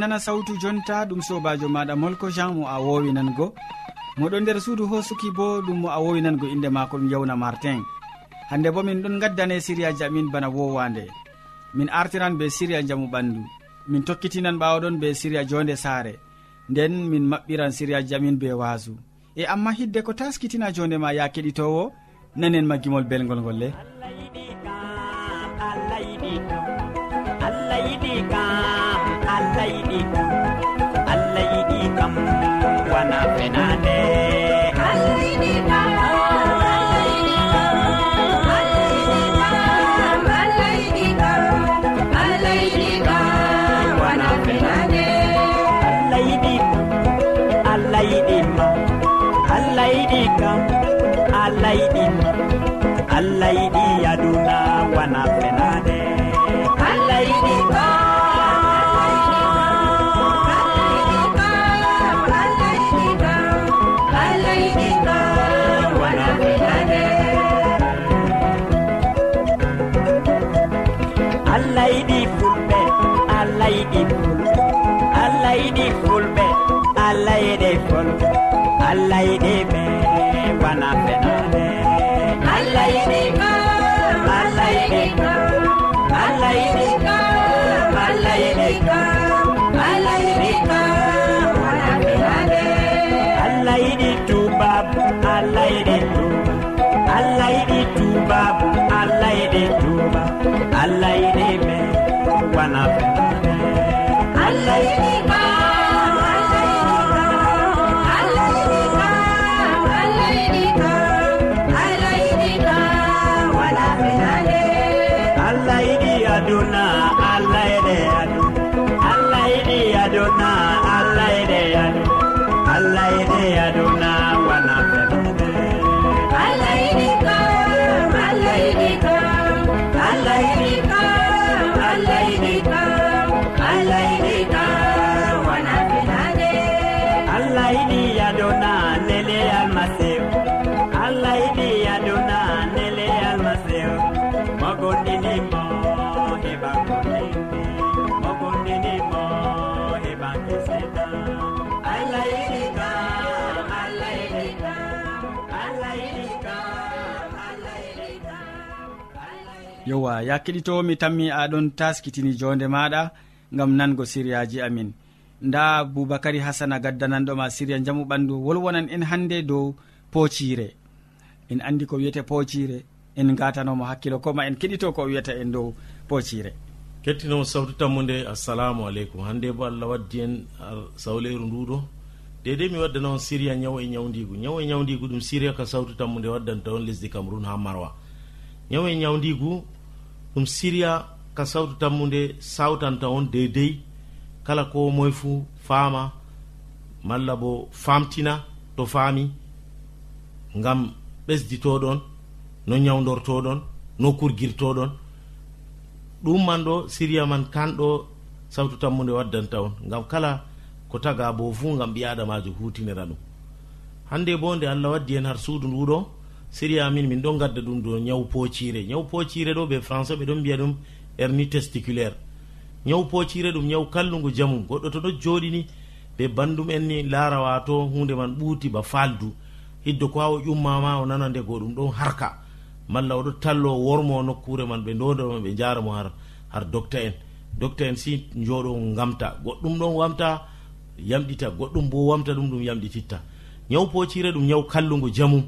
nana sawtu jonta ɗum sobajo maɗa molko jean mo a wowinango moɗo nder suudu hosuki bo ɗum mo a wowinango inde mako ɗum yewna martin. Hande bo min ɗon gaddane siriyaji amin bana wowande. Min artiran be siriya jamu ɓandu. Min tokkitinan ɓawaɗon be siriya jonde saare. Nden min maɓɓiran siriyaji amin be wasu e amma hidde ko taskitina jonde ma ya keɗitowo nanen ma gimol belgol ngol le. allah yiɗi aduna wana fenade. Allah yiɗi allah yiɗi fulɓe allah yiɗi fulɓe allah yiɗi fulɓe allah yiɗe fol allah yiɗi ɓe wana fenade. allah yiɗi tuba allah yiɗi tuba allah yowa ya keɗitowo mi tammi aɗon taskitini jonde maɗa gam nango siriyaji amin. Nda boubacary hasana gaddananɗoma siriya jamu ɓandu wolwonan en hande dow pocire. En andi ko wiyete pocire en gatanomo hakkilo koma en keɗito ko wiyata en dow pocire. Kettinomo sawtu tammude assalamu aleykum. Hande bo allah waddi en sawleru nduɗo. Dede mi waddana on siriya ñaw e ñawdigu ñaw e ñawdigu ɗum siriya ka sawtu tammude waddanta on lesdi cameron ha marwa. Ñaw e ñawdigu ɗum siriya ka sawtu tammude sawtanta on deydey. Kala ko moye fuu faama malla bo famtina to faami ngam ɓesditoɗon no ñawdortoɗon no kurgirtoɗon ɗum man ɗo siriya man kanɗo sawtu tammude waddanta on. Ngam kala ko taga bo fuu ngam ɓi adamajo hutinira ɗum. Hande bo nde allah waddi hen har suudu nduɗo série min min ɗon gadda ɗum do ñaw pocire ñaw pocire ɗo ɓe français ɓe ɗon mbiya ɗum herni testiculaire. Ñaw pocire ɗum ñaw kallugu jamum goɗɗo to ɗo jooɗini ɓe bandum en ni laara wato hunde man ɓuuti ba faldu hiddo ko ha o ƴummama o nana nde go ɗum ɗon harka. Malla oɗo tallo wormo nokkure man ɓe dodoma ɓe jaramo har har docta en. Docta en si joɗo gamta goɗɗum ɗon wamta yamɗita. Goɗɗum bo wamta ɗum ɗum yamɗititta. Ñaw pocire ɗum ñaw kallugu jamum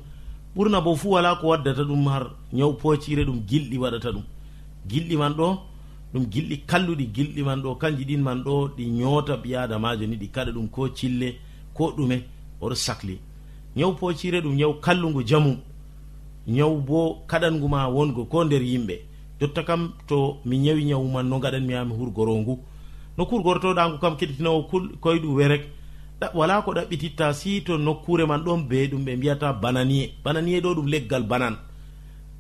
ɓurna bo fuu wala ko waddata ɗum har ñaw poocire ɗum gilɗi waɗata ɗum. Gilɗi man ɗo ɗum gilɗi kalluɗi gilɗi man ɗo kanji ɗin man ɗo ɗi ñoota ɓi adamajo ni ɗi kaɗa ɗum ko cille ko ɗume oɗo sahli ñaw poocire ɗum ñaw kallugu jamum ñaw bo kaɗangu ma wongo ko nder yimɓe. Jotta kam to mi ñawi ñawu man no gaɗanmi ha mi hurgoro ngu. No kurgortoɗangu kam keɗitinowo koyɗu werek wala ko ɗaɓɓititta si to nokkure man ɗon be ɗum ɓe mbiyata bananie bananie ɗo ɗum leggal banan.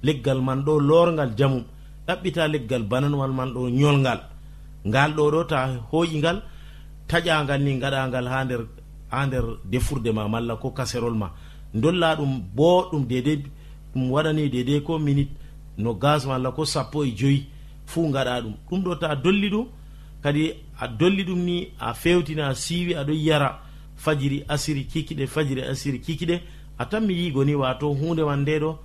Leggal man ɗo lorgal jamum ɗaɓɓita leggal bananwal man ɗo yolgal ngal ɗo ɗo ta hoƴingal taƴagal ni gaɗagal ha nder ha nder defurde ma malla ko kaserol ma. Dolla ɗum boɗɗum dede ɗum waɗani dede ko minute no gas malla ko sappo e joyi. Fuu gaɗa ɗum. Ɗum ɗo ta dolli ɗum kadi a dolli ɗum ni a fewtina a siiwi aɗon yara. fajiri asiri kikiɗe fajiri asiri kikiɗe. A tan mi yigo ni wato hunde man nde ɗo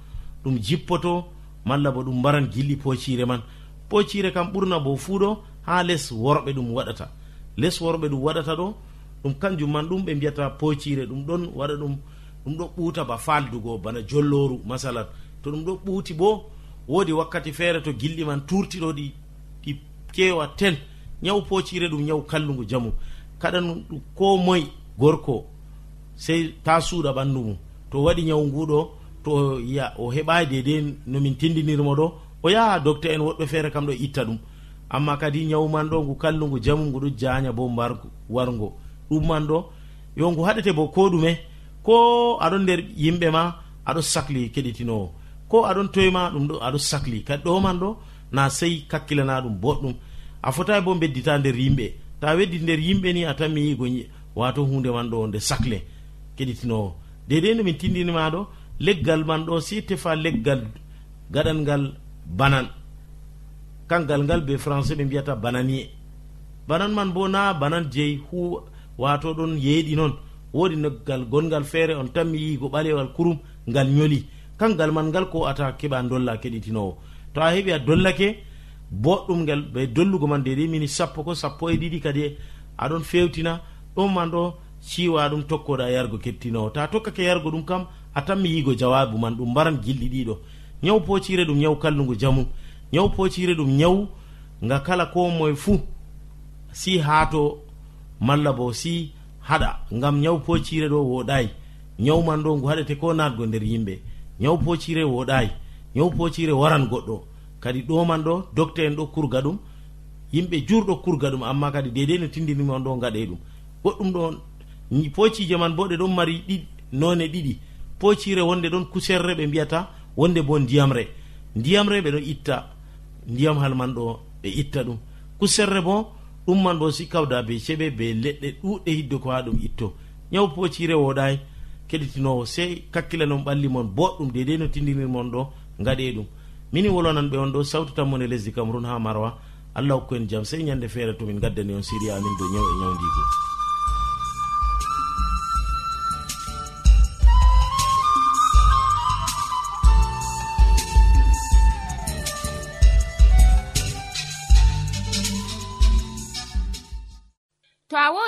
ɗum jippoto malla bo ɗum mbaran gilɗi pocire man. Pocire kam ɓurna bo fuu ɗo ha les worɓe ɗum waɗata. Les worɓe ɗum waɗata ɗo ɗum kanjum man ɗum ɓe mbiyata pocire ɗum ɗon waɗa ɗum ɗum ɗo ɓuuta ba faldugo bana jolloru masalan. To ɗum ɗo ɓuuti bo woodi wakkati feere to gilɗi man turtiɗo ɗi ɗi kewa ten. Ñaw pocire ɗum ñaw kallugu jamu. Kaɗan ko moye gorko sey ta suuɗa ɓanndu mum. To waɗi nyawu nguɗo to ya o heɓayi dedei nomin tindinirmo ɗo o yaha docteur en woɗɓe feere kam ɗo itta ɗum. Amma kadi nyawu man ɗo ngu kallungu jamu ngu ɗo jaña bo mbar wargo ɗum man ɗo yo ngu haɗete bo ko ɗume ko aɗon nder yimɓe ma aɗo sahli keɗitinowo ko aɗon toyema ɗum ɗo aɗo sahli kadi ɗo man ɗo na sey kakkilana ɗum boɗɗum. A fotayi bo beddita nder yimɓe. Ta weddi nder yimɓe ni a tanmi yigo wato hunde man ɗo nde sacle keɗitinowo dedei nde min tindinima ɗo leggal man ɗo si tefa leggal gaɗal ngal banan. Kangal ngal be français ɓe mbiyata bananie banan man bo na banan jeyi hu wato ɗon yeeɗi noon woodi noggal gongal feere on tanmi yigo ɓalewal kurum ngal ñoli kangal man ngal ko ata keɓa dolla keɗitinowo to a heeɓi a dollake boɗɗum ngal ɓe dollugo man dedei mini sappo ko sappo e ɗiɗi kadi e aɗon fewtina. ɗon man ɗo ciwa ɗum tokkoɗa yargo kettinowo. Ta tokkake yargo ɗum kam a tanmi yigo jawabu man ɗum mbaran gilɗi ɗiɗo. Ñaw pocire ɗum ñaw kallugu jamu. Ñaw pocire ɗum ñaw nga kala ko moye fuu si haato malla bo si haɗa. Ngam ñaw pocire ɗo woɗayi ñaw man ɗo ngu haɗete ko natgo nder yimɓe. Ñaw pocire woɗayi ñaw pocire waran goɗɗo. Kadi ɗo man ɗo docte en ɗo kurga ɗum. Yimɓe jurɗo kurga ɗum amma kadi dedei no tindinimon ɗo gaɗe ɗum. goɗɗum ɗo on man bo ɗe ɗon mari ɗi none ɗiɗi. Poocire wonde ɗon kuserre ɓe mbiyata wonde bo ndiyamre ndiyamre ɓe ɗo itta ndiyam hal man ɗo ɓe itta ɗum. Kuserre bo ɗum man bo si kawda be ceɓe be leɗɗe ɗuɗɗe hidde ko ha ɗum itto. Ñaw poocire woɗay keɗitinowo sey kakkila non ɓalli mon boɗɗum dedei no tindinirmon ɗo gaɗe ɗum. Mini wolonan ɓe on ɗo sawtu tammone lesdi cameron ha marwa. Allah hokku en jaam sey ñande feere tomin gaddani on siriya amin dow ñaw e ñawdigo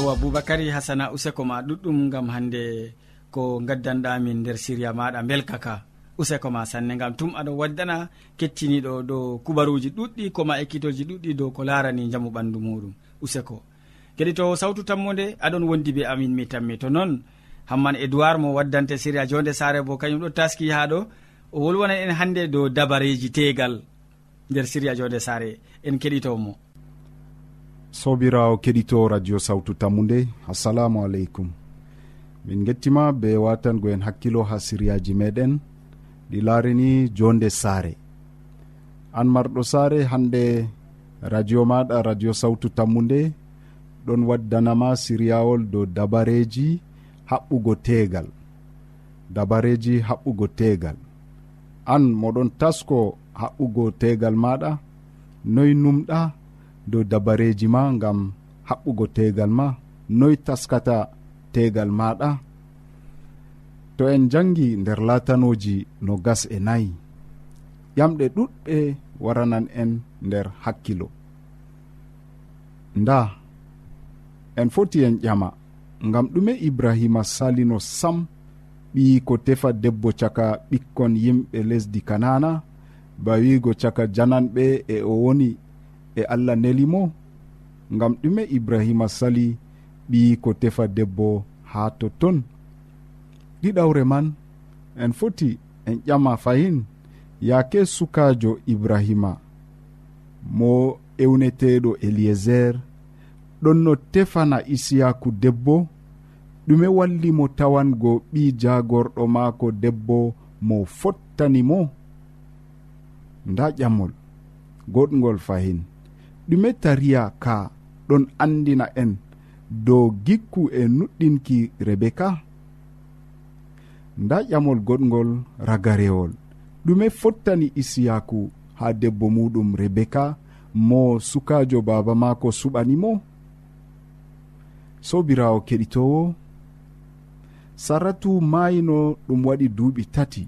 sow aboubacary hasana useko ma ɗuɗɗum gam hande ko gaddanɗamin nder siriya maɗa belkaka useko ma sanne gam tum aɗo waddana kettiniɗo ɗo kubaruji ɗuɗɗi koma ekkitoji ɗuɗɗi dow ko larani jamu ɓandu muɗum. Useko. Keɗitowo sawtu tammode aɗon wondi be amin mi tammi to noon hamman edoird mo waddante siriya jonde sare bo kañum ɗo taski ha ɗo. O wolwonan en hande dow dabareji tegal nder siriya jonde sare en keɗitomo. sobirawo keɗito radio sawtu tammu nde assalamu aleykum. Min gettima be watangoen hakkilo ha siryaji meɗen ɗi laarini jonde saare. An marɗo saare hande radio maɗa radio sawtu tammu nde ɗon waddanama siryawol dow dabareji haɓɓugo tegal dabareji haɓɓugo tegal an moɗon tasko haɓɓugo tegal maɗa noy numɗa dow dabareji ma gam haɓɓugo tegal ma noy taskata tegal maɗa to en jangi nder latanoji no gas e nayi. Ƴamɗe ɗuɗɓe waranan en nder hakkilo. Nda en foti en ƴama ngam ɗume ibrahima salino sam ɓi ko tefa debbo caka ɓikkon yimɓe lesdi kanana ba wiigo caka jananɓe e o woni e allah nelimo ngam ɗume ibrahima sali ɓi ko tefa debbo ha totton. Ɗiɗawre man en foti en ƴama fayin yaake sukajo ibrahima. Mo ewneteɗo eliéser ɗon no tefana isiyaku debbo ɗume wallimo tawango ɓi jagorɗo maako debbo mo fottanimo nda ƴamol goɗgol fahin. ɗume tariya ka ɗon andina en dow gikku e nuɗɗinki rebeka nda ƴamol goɗgol ragarewol. Ɗume fottani isiyaku ha debbo muɗum rebeka mo sukajo baba mako suɓanimo sobirawo keɗitowo. Saratu mayino ɗum waɗi duuɓi tati.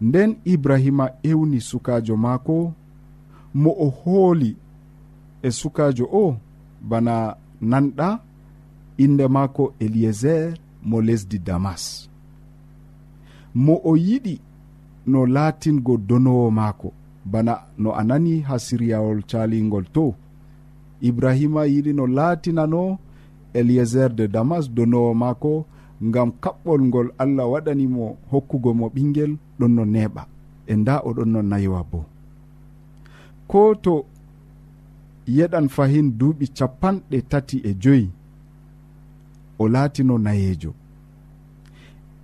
Nden ibrahima ewni sukajo maako mo o hooli e sukajo o bana nanɗa inde maako eliéser mo lesdi damas. Mo o yiɗi no laatingo donowo maako bana no a nani ha siryawol calingol to. Ibrahima yiɗi no laatinano eliéser de damas donowo maako ngam kaɓɓol ngol allah waɗanimo hokkugo mo ɓingel ɗon no neeɓa e nda oɗon no nayiwa boo ko to yeɗan fahin duuɓi capanɗe tati e joyi o laatino nayeejo.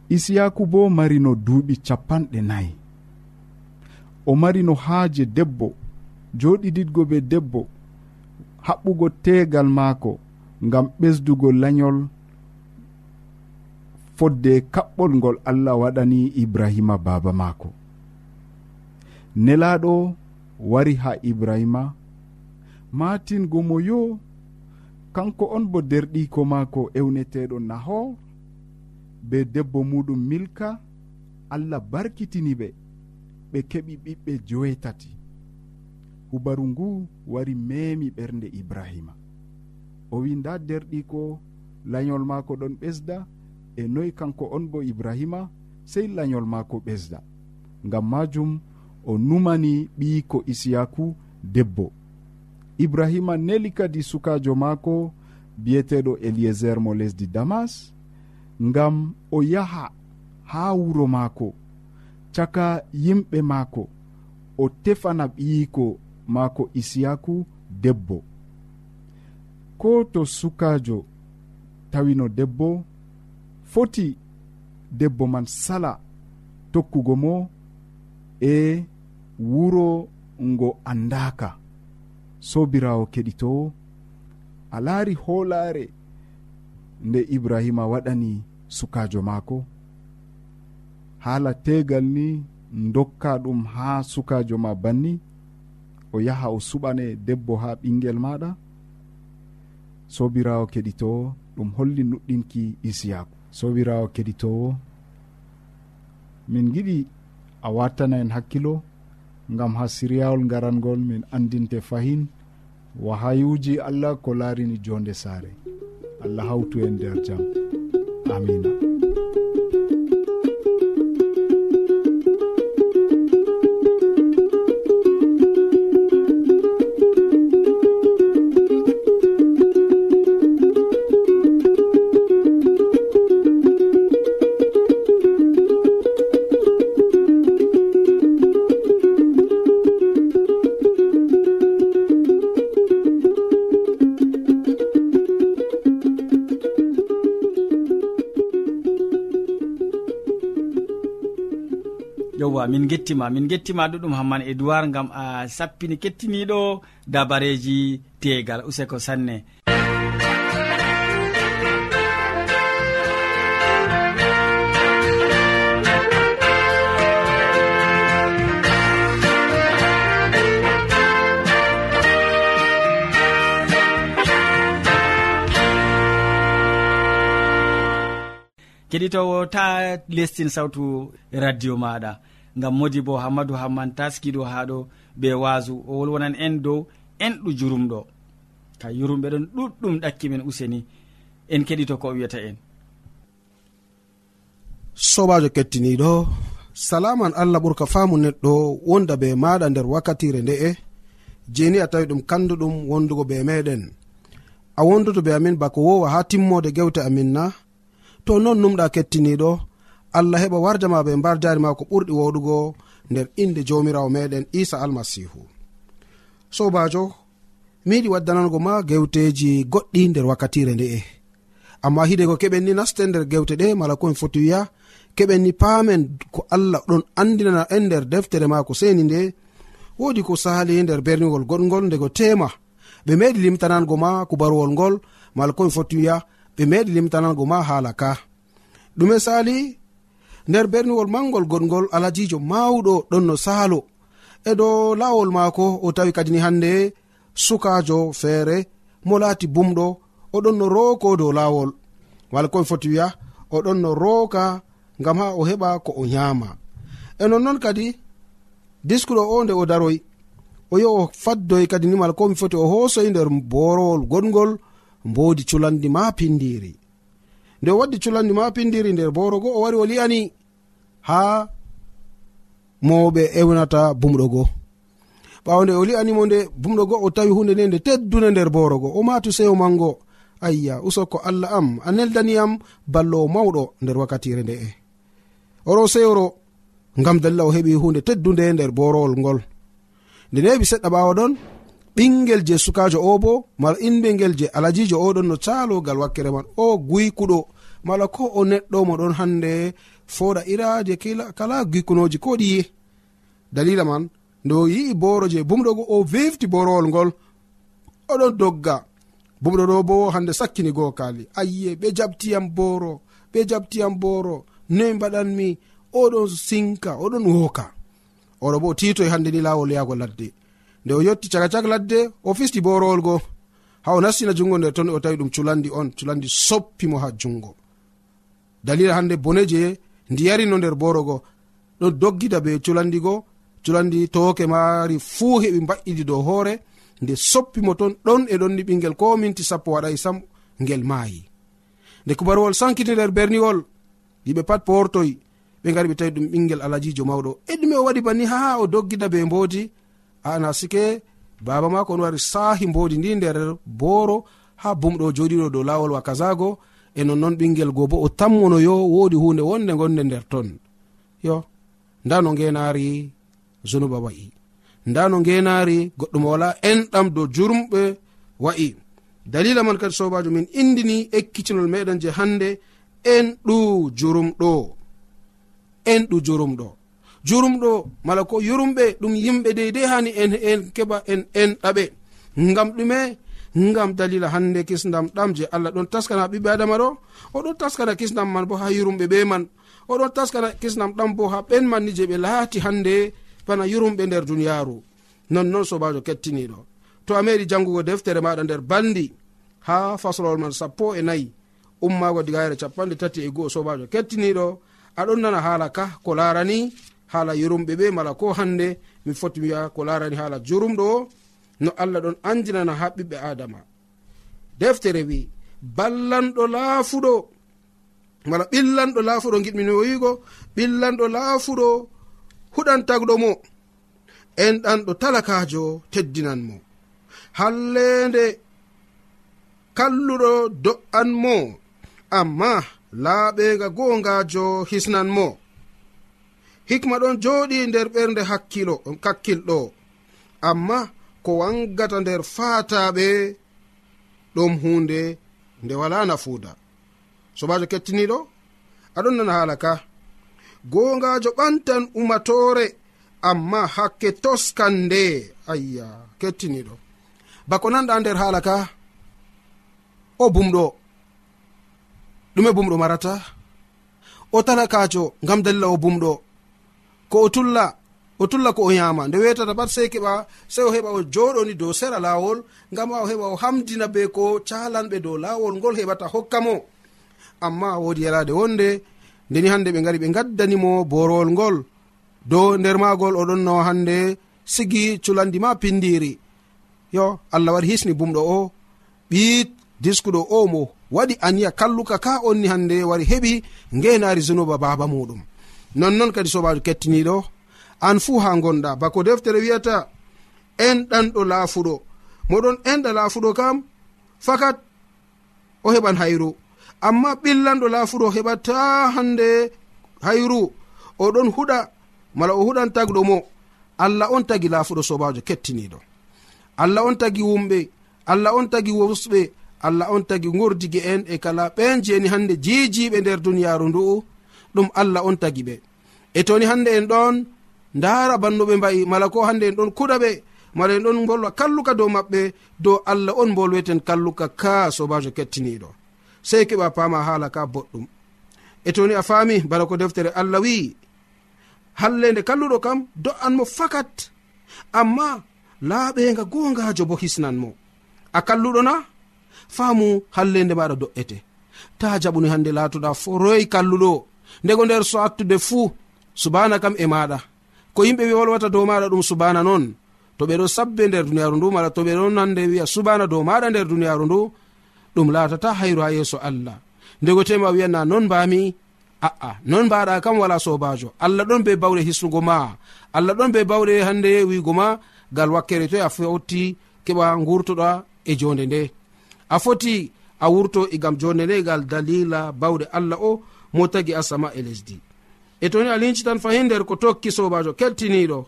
Isiyaku bo marino duuɓi capanɗe nayi. O marino haaje debbo jooɗiɗiɗgo be debbo haɓɓugo teegal maako ngam ɓesdugo lanyol fodde kaɓɓol ngol allah waɗani ibrahima baaba maako. Nelaaɗo wari ha ibrahima matingo mo yo kanko on bo derɗiko maako ewneteɗo nahor be debbo muɗum milka allah barkitini ɓe ɓe keɓi ɓiɓɓe joetati hubaru ngu wari memi ɓernde ibrahima. O wi nda derɗiko lañol maako ɗon ɓesda e noyi kanko on bo ibrahima sey lañol maako ɓesda. Ngam majum o numani ɓiyiko isiyaku debbo. Ibrahima neli kadi sukajo maako biyeteɗo eliéser mo lesdi damas ngam o yaha haa wuro maako caka yimɓe maako o tefana ɓiyiko maako isiyaku debbo. Ko to sukajo tawino debbo foti debbo man sala tokkugo mo e wuro ngo andaka sobirawo keɗitowo a laari hoolaare nde ibrahima waɗani sukajo maako. Haala tegal ni dokka ɗum ha sukajo ma banni. O yaha o suɓane debbo ha ɓingel maɗa sobirawo keɗitowo ɗum holli nuɗɗinki isiyaku. Sobirawo keɗitowo min giɗi a wattana en hakkilo gam ha siryawol garangol min andinte fahin wahayuji allah ko laarini jonde saare. Allah hawtu en nder jam. Amina. yewwa min gettima min gettima ɗuɗum hamman edoird gam a sappini kettiniɗo dabareji tegal useko sanne. Keɗitowo ta lestin sawtu radio maɗa. gam modi bo hammadou hamman taskiɗo ha ɗo be wasu o wolwonan en dow enɗu jurumɗo ka yurumɓe ɗon ɗuɗɗum ɗakkimen useni. En keɗito ko wiyata en. Sobajo kettiniɗo salaman allah ɓurka faamu neɗɗo wonda be maɗa nder wakkatire nde'e. Jeni a tawi ɗum kanduɗum wondugo be meɗen. A wonduto be amin bako wowa ha timmode gewte amin na. To non numɗa kettiniɗo allah heɓa warjama be mbar jari ma ko ɓurɗi woɗugo nder inde jomirawo meɗen isa almasihu. Sobajo miyiɗi waddanango ma gewteji goɗɗi nder wakkatire nde'e. Amma hide ko keɓen ni naste nder gewte ɗe mala ko en foti wiya keɓen ni paamen ko allah ɗon andinana en nder deftere ma ko seni nde wodi ko sali e nder berniwol goɗgol ndego tema. Ɓe meɗi limtanango ma kubaruwol ngol mala ko en foti wiya ɓe meɗi limtanango ma haala ka. Ɗume sali nder berniwol mangol goɗgol aladijo mawɗo ɗon no sahalo e dow laawol maako o tawi kadini hannde sukajo feere mo laati bumɗo oɗon no rooko dow laawol. Wala komi foti wiya oɗon no rooka ngam ha o heɓa ko o nyaama. E nonnoon kadi diskuɗo o nde o daroy o yi o faddoy kadi nimal komi foti o hoosoy nder borowol goɗgol mboodi culandi ma pindiri. Nde o waddi culandi ma pindiri nder boro go o wari o li'ani ha mowoɓe ewnata bumɗo goo. Ɓawo nde o li'animo nde bumɗo goo o tawi hunde nde nde teddude nder booro go o matu sewo mango? Ayya usokko allah am. A neldaniyam ballowo mawɗo nder wakkatire nde'e oɗo sewro ngam dalla o heɓi hunde teddunde nder borowol ngol. Nde neɓi seɗɗa ɓawo ɗon ɓingel je sukajo o bo mala inɓe je alajijo oɗon no calogal wakkere man. O guykuɗo mala ko o neɗɗo mo ɗon hande foɗa iraje kala gikkunoji ko ɗiye dalila man ndo yi'i boro je bumɗo go o vefti borowol ngol oɗon dogga. Bumɗo ɗo bo hande sakkini goo kaali ayye ɓe jabtiyam boro ɓe jabtiyam boro noyi mbaɗanmi oɗon sinka oɗon wooka. Oɗo bo titoy hande ni lawol yahgo ladde. Nde o yetti caga cag ladde o fisti borowol go ha o nastina jungo nder ton o tawi ɗum culandi on culandi soppimo ha jungo dalila hande bone je ndi yarino nder borogo ɗo doggida be culandi go. Culandi toke mari fuu heɓi mba'idi dow hoore. Nde soppimo ton ɗon e ɗonni ɓingel ko minti sappo waɗai sam ngel maayi. Nde kubaruwol sankiti nder berniwol yiɓe pat portoy ɓe gari ɓe tawi ɗum ɓingel alajijo mawɗo. E ɗume o waɗi banni ha o doggida be mbodi ana sike baba mako on wari sahi mbodi ndi nder booro ha bumɗo joɗiɗo dow lawol wakazago e nonnoon ɓingel goo bo o tammono yo woodi hunde wonde gonde nder ton. Yo nda no ngenaari zunuba wa'i. Nda no ngenaari goɗɗo mo wala enɗam dow jurumɓe wa'i. Dalila man kadi sobajo min indini ekkitinol meɗen je hande en ɗu jurumɗo. En ɗu jurumɗo. Jurumɗo mala ko yurumɓe ɗum yimɓe deydey hani en en keɓa en enɗaɓe ngam ɗume ngam dalila hande kisdam ɗam je allah. Ɗon taskana ɓiɓɓe adama ɗo oɗon taskana kisdam man bo ha yurumɓe ɓe man. Oɗon taskana kisdam ɗam bo ha ɓen man ni je ɓe laati hande bana yurumɓe nder duniyaru nonnon sobajo kettiniɗo. To a meɗi jangugo deftere maɗa nder bandi ha faslowol man sappo e nayi ummago digayre capanɗe tati e go'o sobajo kettiniɗo aɗon nana haala ka ko larani haala yurumɓe ɓe mala ko hande mi foti wiya ko larani haala jurumɗo no allah ɗon andinana ha ɓiɓɓe adama. Deftere wi ballanɗo laafuɗo. Wala ɓillanɗo laafuɗo giɗmino wiigo ɓillanɗo laafuɗo huɗan tagɗo mo. En enɗanɗo talakajo teddinan mo. Hallende kalluɗo do'an mo. Amma laaɓega gongajo hisnan mo. Hikma ɗon joɗi nder ɓernde hakkilo kakkilɗo. Amma ko wangata nder fataɓe ɗum hunde nde wala nafuuda. Sobajo kettiniɗo aɗon nana haala ka. Gongajo ɓantan umatore amma hakke toskan nde. Ayya kettiniɗo bako nanɗa nder haala ka? O bumɗo ɗume bumɗo marata? O talakajo ngam dalila o bumɗo ko o tulla o tulla ko o yama nde wetata pat sey keɓa sey o heɓa o joɗoni dow sera lawol ngam a o heɓa o hamdina be ko calanɓe dow lawol ngol heɓata hokka mo. Amma wodi yalade wonde ndeni hande ɓe gari ɓe gaddanimo borowol ngol. Dow nder magol oɗon no hande sigi culandi ma pindiri yo allah waɗi hisni bumɗo o ɓi diskuɗo o mo waɗi aniya kalluka ka onni hande wari heɓi ngenari zunuba baba muɗum. Nonnon kadi sobajo kettiniɗo an fuu ha gonɗa bako deftere wiyata enɗanɗo laafuɗo. Moɗon enɗa laafuɗo kam fakat o heɓan hayru. Amma ɓillanɗo laafuɗo heɓata hande hayru. Oɗon huɗa mala o huɗan tagɗo mo. Allah on tagi laafuɗo sobajo kettiniɗo allah on tagi wumɓe allah on tagi wosɓe allah on tagi gurdigue en e kala ɓen jeni hande jijiɓe nder duniyaru ndu'u ɗum allah on tagi ɓe. E toni hande en ɗon ndara bannuɓe mbayi mala ko hande en ɗon kuɗa ɓe mala en ɗon bolwa kalluka dow maɓɓe dow allah on bolweten kalluka ka sobajo kettiniɗo sey keɓa pama hala ka boɗɗum. E toni a faami bala ko deftere allah wi hallende kalluɗo kam do'an mo fakat. Amma laaɓenga gongajo bo hisnan mo. A kalluɗo na faamu hallende maɗa do'ete. Ta jaɓuni hande laatoɗa foroyi kalluɗo. Ndego nder so attude fuu subana kam e maɗa ko yimɓe wolwata dow maɗa ɗum subana non to ɓeɗo sabbe nder duniyaru ndu mala to ɓeɗon nande wi'a subana dow maɗa nder duniyaru ndu ɗum latata hayru ha yeeso allah. Ndegotema wiyana non mbami a'a non mbaɗa kam wala sobajo allah ɗon be bawɗe hisnugo ma. Allah ɗon be bawɗe hande e wigo ma gal wakkere toy e a fotti keɓa gurtoɗa e jonde nde. A foti a wurto egam jonde nde gal dalila bawɗe allah o mo tagi asama e lesdi. e toni a lincitan fahin nder ko tokki sobajo kettiniɗo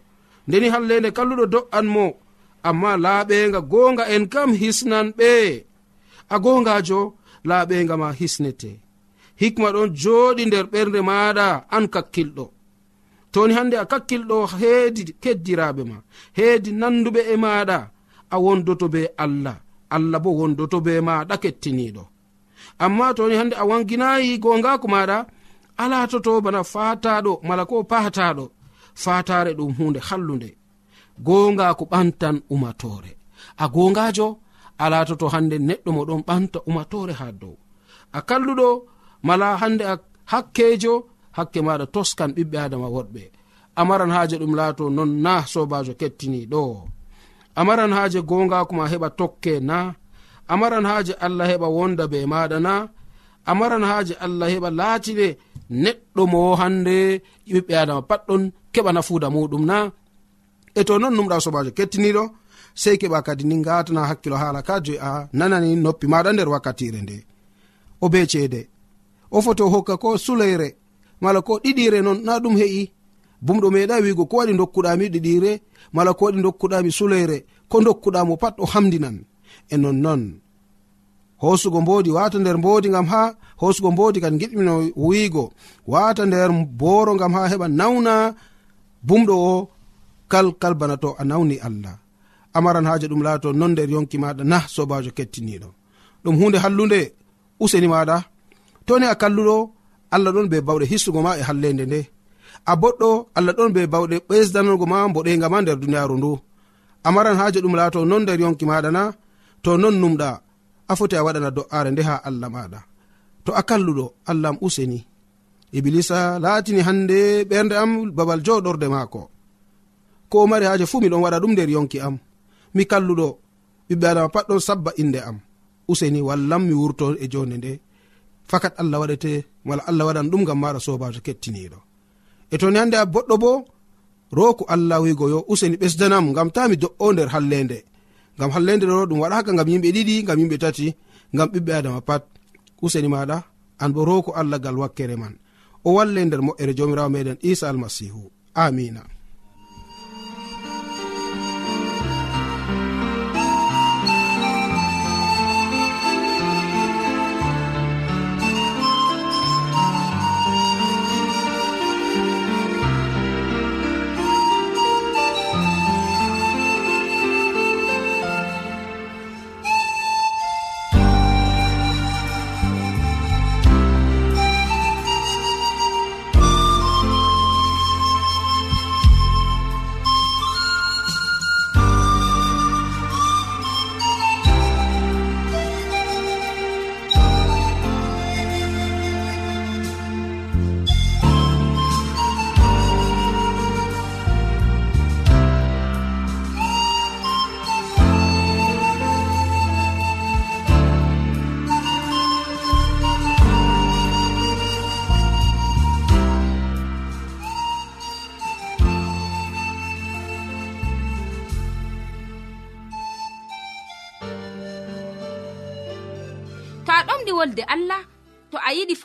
ndeni hallende kalluɗo do'an mo. Amma laaɓenga gonga en kam hisnan ɓe. A gongajo laaɓenga ma hisnete. Hikma ɗon joɗi nder ɓernde maɗa an kakkilɗo. Toni hande a kakkilɗo heedi keddiraɓe ma heedi nanduɓe e maɗa a wondoto be allah. Allah bo wondoto be maɗa kettiniɗo. Amma toni hande a wanginayi gongako maɗa alatoto bana fataɗo mala ko pataɗo fatare ɗum hunde hallunde gonga ko ɓantan umatore. A gongajo alatoto hande neɗɗo moɗon ɓanta umatore ha dow. A kalluɗo mala hande a hakkejo hakke maɗa toskan ɓiɓɓe adama woɗɓe. Amaran haje ɗum laato non na sobajo kettiniɗo amaran haje gongakoma heɓa tokke na. Amaran haje allah heɓa wonda be maɗa na. a maran haaje allah heɓa laatine neɗɗo mo hande ɓiɓɓe adama pat ɗon keɓa nafuuda muɗum na. E to non numɗa sobajo kettiniɗo sei keɓa kadi ni gatana hakkilo haala ka joi a nanani noppi maɗa nder wakkatire nde. O be ceede. O foto hokka ko suleyre mala ko ɗiɗire non na ɗum heƴi bumɗo meeɗa wigo ko waɗi dokkuɗami ɗiɗire mala ko waɗi dokkuɗami suleyre ko dokkuɗamo pat o hamdinan. E nonnon hosugo mbodi wata nder mbodi gam ha hosugo mbodi kadi giɗmino wiigo. Wata nder boro gam ha heɓa nawna bumɗo o kal kal bana to a nawni allah. Amaran haje ɗum laato non nder yonki maɗa na sobajo kettiniɗo ɗum hunde hallunde useni maɗa toni a kalluɗo allah ɗon be bawɗe hissugo ma e hallende nde. A boɗɗo allah ɗon be bawɗe ɓesdanogo ma mboɗenga ma nder duniyaru ndu. Amaran haje ɗum laato non nder yonki maɗa na to non numɗa. a foti a waɗana do'are nde ha allah maɗa to a kalluɗo allahm useni. Iblisa laatini hande ɓernde am babal joɗorde maako. Ko mari haaje fuu miɗon waɗa ɗum nder yonki am. Mi kalluɗo ɓiɓɓe adama pat ɗon sabba inde am. Useni wallam mi wurto e jonde nde. Fakat allah waɗete wala allah waɗan ɗum gam maɗa sobajo kettiniɗo e toni hande a boɗɗo bo roku allah wigo yo useni ɓesdanam gam ta mi do'o nder hallende gam hallende ɗo ɗum waɗaka gam yimɓe ɗiɗi gam yimɓe tati gam ɓiɓɓe adama pat. Useni maɗa an bo rowko allah gal wakkere man. O walle nder moƴƴere jomirawo meɗen isa almasihu. Amina.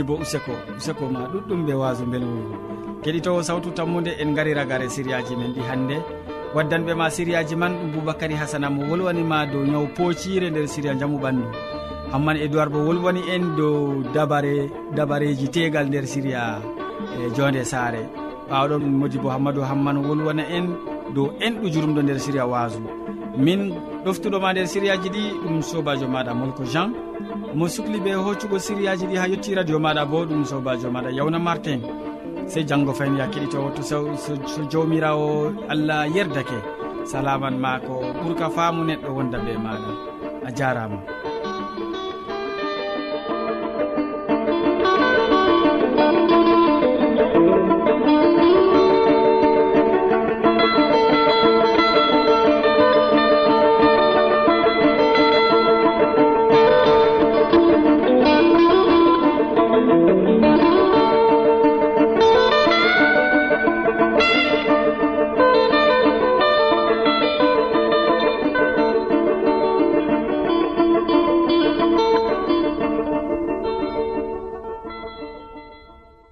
ujuneji bo useko useko ma ɗuɗɗum ɓe waso bel wurgo keɗitowo sawtu tammude en gari ragare sériyaji men ɗi hannde. Waddanɓe ma sériyaji man ɗum boubacary hasana mo wolwanima dow ñaw poocire nder séria jaamu ɓandu. Hamman édoird bo wolwani en dow dabare dabareji tegal nder séria e jonde saare. Ɓawɗon modi bo hammadou hamman wolwana en. dow enɗu jurumɗo nder siriya waso min ɗoftuɗoma nder siriyaji ɗi ɗum sobajo maɗa molko jean. Mo sukli ɓe hoccugo siriyaji ɗi ha yetti radio maɗa bo ɗum sobajo maɗa yawna martin. Sey janggo fayin ya keɗitowo to so jawmirawo allah yerdake. Salaman ma ko ɓuurka faamu neɗɗo wonda be maɗa. A jarama.